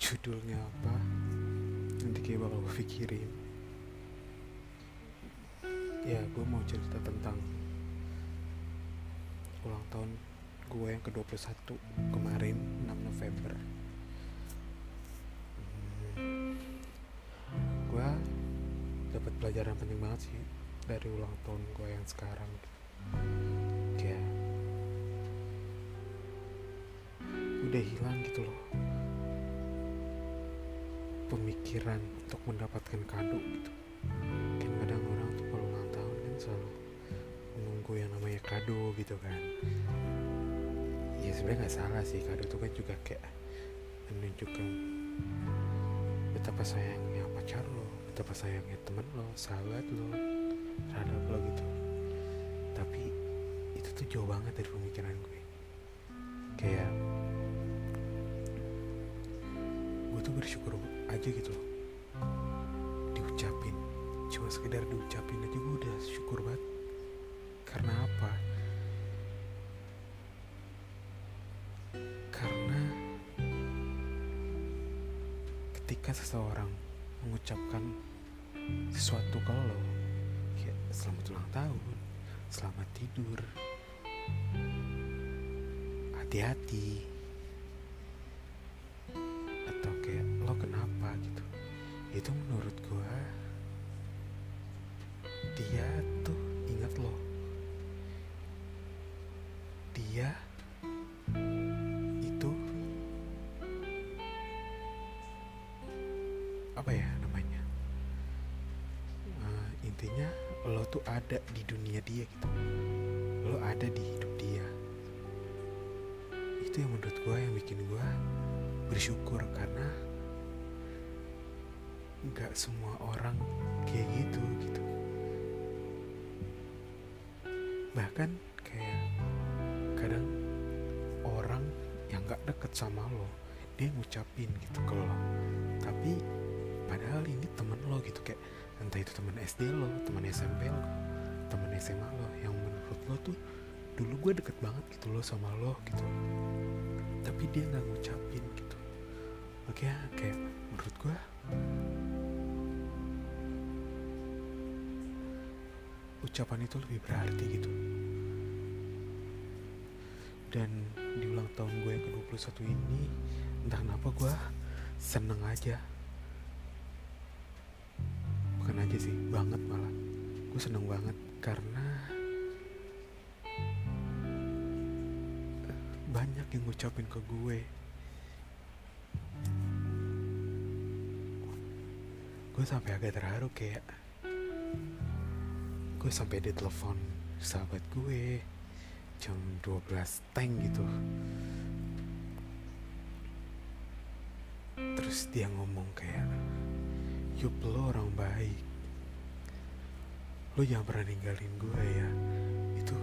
judulnya apa? Nanti kayak bakal gue pikirin. Ya gue mau cerita tentang ulang tahun gue yang ke-21 kemarin 6 November. Hmm, gue dapat pelajaran penting banget sih dari ulang tahun gue yang sekarang. Kayak udah hilang gitu loh pemikiran untuk mendapatkan kado gitu. Kan kadang orang tuh kalau ulang tahun kan selalu menunggu yang namanya kado gitu kan. Ya sebenarnya nggak salah sih kado itu kan juga kayak menunjukkan betapa sayangnya pacar lo betapa sayangnya temen lo sahabat lo terhadap lo gitu. Tapi itu tuh jauh banget dari pemikiran gue. Kayak bersyukur aja gitu loh. Diucapin. Cuma sekedar diucapin aja gue udah syukur banget. Karena apa? Karena ketika seseorang mengucapkan sesuatu ke lo selamat ulang tahun selamat tidur hati-hati itu menurut gua dia tuh ingat lo dia itu apa ya namanya? Eh, intinya lo tuh ada di dunia dia gitu. Lo ada di hidup dia. Itu yang menurut gue yang bikin gue bersyukur karena nggak semua orang kayak gitu gitu. Bahkan kayak kadang orang yang nggak deket sama lo dia ngucapin gitu ke lo. Tapi padahal ini temen lo gitu kayak entah itu teman SD lo teman SMP lo teman SMA lo yang menurut lo tuh dulu gue deket banget gitu lo sama lo gitu. Tapi dia nggak ngucapin gitu. Makanya kayak menurut gue ucapan itu lebih berarti gitu. Dan di ulang tahun gue yang ke-21 ini entah kenapa gue seneng aja. Bukan aja sih banget malah. Gue seneng banget karena banyak yang ngucapin ke gue. Gue sampai agak terharu kayak gue sampai di telepon sahabat gue jam 12 tank gitu. Terus dia ngomong kayak Yup lo orang baik. Lo jangan pernah ninggalin gue ya. Itu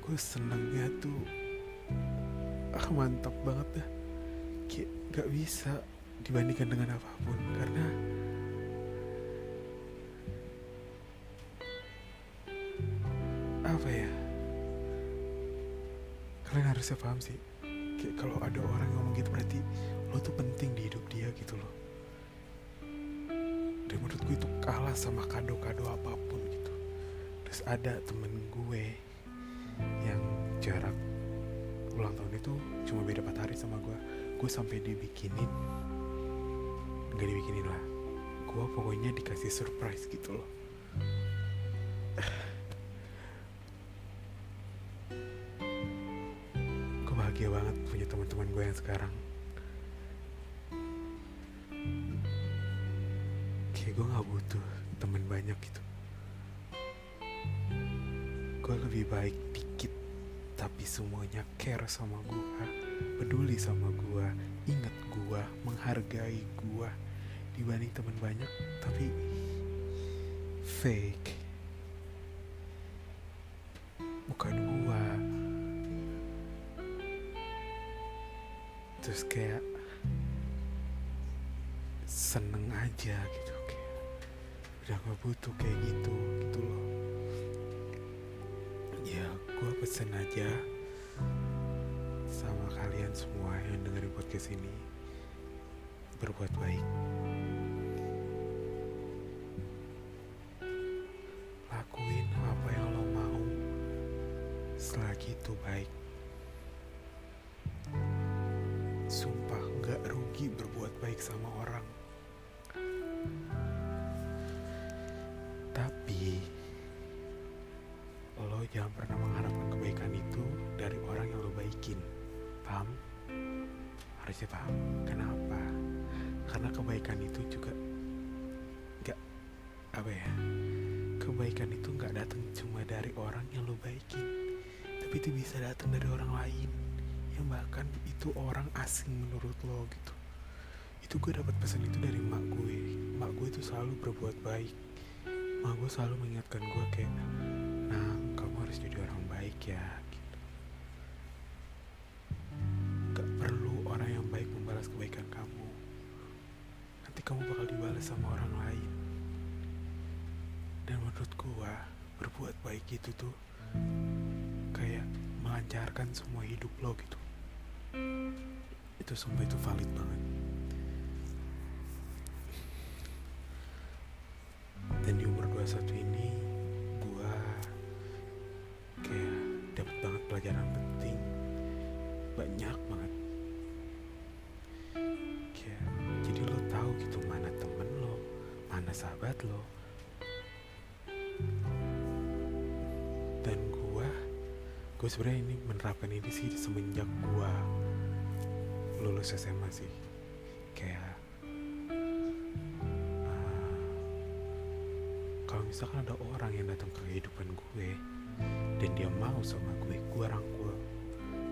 Gue senengnya tuh Ah mantap banget dah. Kayak gak bisa dibandingkan dengan apa pun. Karena Apa ya? Kalian harusnya paham sih. Kayak kalau ada orang yang ngomong gitu berarti Lo tuh penting di hidup dia gitu loh. Dan menurut gue itu kalah sama kado-kado apa pun gitu. Terus ada temen gue yang jarak ulang tahun itu cuma beda 4 hari sama gue. Gue sampai dibikinin. Nggak dibikinin lah. Gue pokoknya dikasih surprise gitu loh bahagia banget punya teman-teman gue yang sekarang. Kayak gue gak butuh temen banyak gitu. Gue lebih baik dikit tapi semuanya care sama gue peduli sama gue inget gue menghargai gue dibanding temen banyak tapi fake. Bukan gue terus kayak seneng aja gitu kayak udah gak butuh kayak gitu gitu loh ya gue pesen aja sama kalian semua yang dengerin podcast ini berbuat baik. Lakuin apa yang lo mau selagi itu baik. Berbuat baik sama orang. Tapi lo jangan pernah mengharapkan kebaikan itu dari orang yang lo baikin. Paham? Harusnya paham. Kenapa? Karena kebaikan itu juga gak apa ya? Kebaikan itu gak datang cuma dari orang yang lo baikin, tapi itu bisa datang dari orang lain yang bahkan itu orang asing menurut lo gitu. Itu gue dapat pesan itu dari mak gue. Mak gue itu selalu berbuat baik. Mak gue selalu mengingatkan gue kayak, nah kamu harus jadi orang baik ya. Gitu. Gak perlu orang yang baik membalas kebaikan kamu. Nanti kamu bakal dibalas sama orang lain. Dan menurut gue berbuat baik itu tuh kayak melancarkan semua hidup lo gitu. Itu sumpah itu valid banget. Umur 21 ini gua kayak dapat banget pelajaran penting. Banyak banget. Kayak jadi lo tahu gitu mana temen lo, mana sahabat lo. Dan gua gue sebenarnya ini menerapkan ini sih semenjak gua lulus SMA sih kayak kalau misalkan ada orang yang datang ke kehidupan gue dan dia mau sama gue gue rangkul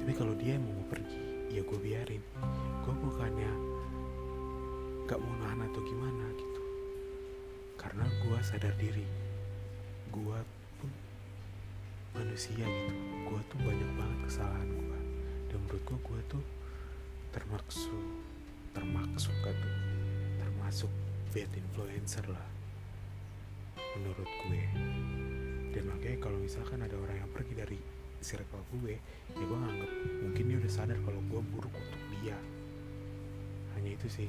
tapi kalau dia mau mau pergi ya gue biarin. Gue bukannya gak mau nahan atau gimana gitu. Karena gue sadar diri gue pun manusia gitu. Gue tuh banyak banget kesalahan gue. Dan menurut gue gue tuh termasuk termasuk kan tuh termasuk bad influencer lah menurut gue. Dan makanya kalau misalkan ada orang yang pergi dari circle gue ya gue nganggep mungkin dia udah sadar kalau gue buruk untuk dia. Hanya itu sih.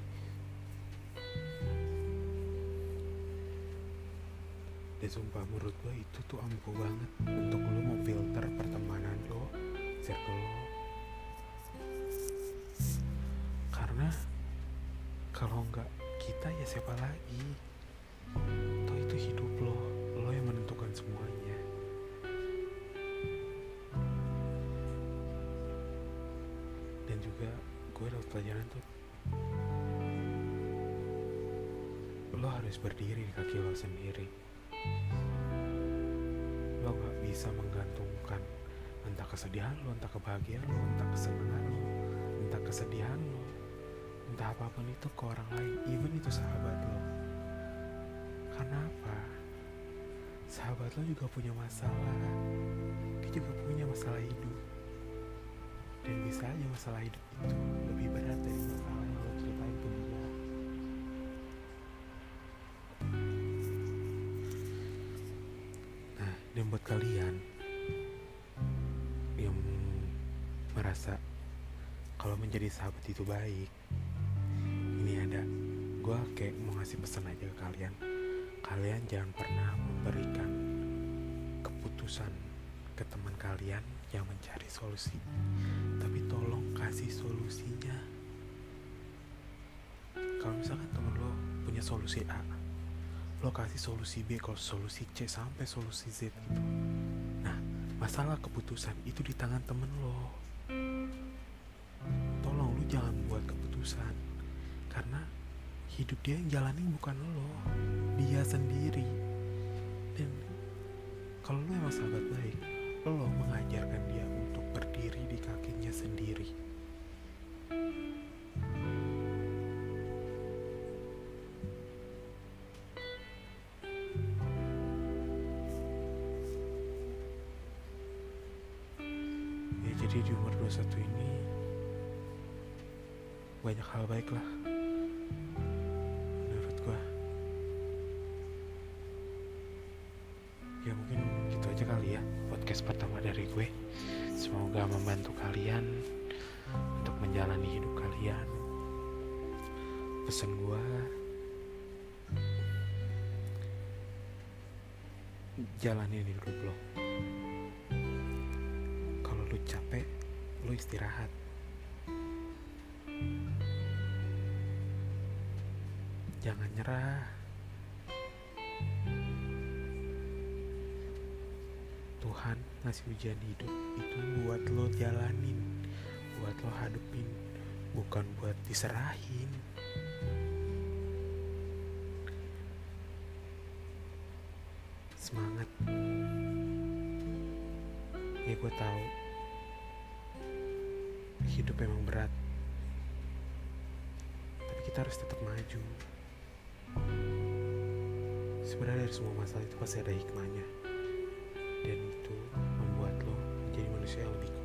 Dan sumpah menurut gue itu tuh ampuh banget untuk lo mau filter pertemanan lo circle lo. Karena kalau nggak kita ya siapa lagi hidup lo lo yang menentukan semuanya. Dan juga gue dapat pelajaran tuh. Lo harus berdiri di kaki lo sendiri. Lo gak bisa menggantungkan entah kesedihan lo, entah kebahagiaan lo, entah kesenangan lo, entah kesedihan lo, entah apa pun itu ke orang lain, even itu sahabat lo. Karena apa? Sahabat lo juga punya masalah, dia juga punya masalah hidup. Dan bisa aja masalah hidup itu lebih berat dari masalah yang lo ceritain ke dia. Nah, dan buat kalian yang merasa kalau menjadi sahabat itu baik, ini ada gue kayak mau ngasih pesan aja ke kalian. Kalian jangan pernah memberikan keputusan ke teman kalian yang mencari solusi, tapi tolong kasih solusinya. Kalau misalkan temen lo punya solusi A, lo kasih solusi B kalau solusi C sampai solusi Z gitu. Nah masalah keputusan itu di tangan temen lo hidup dia yang jalanin bukan lo dia sendiri. Dan kalau lo emang sahabat baik lo mengajarkan dia untuk berdiri di kakinya sendiri. Ya jadi di umur 21 ini banyak hal baik lah podcast pertama dari gue. Semoga membantu kalian untuk menjalani hidup kalian. Pesan gue jalanin hidup lo. Kalau lu capek lu istirahat. Jangan nyerah Tuhan ngasih ujian hidup itu buat lo jalanin buat lo hadepin bukan buat diserahin. Semangat. Ya gue tahu hidup emang berat. Tapi kita harus tetap maju. Sebenarnya dari semua masalah itu pasti ada hikmahnya dan itu membuat lo menjadi manusia yang lebih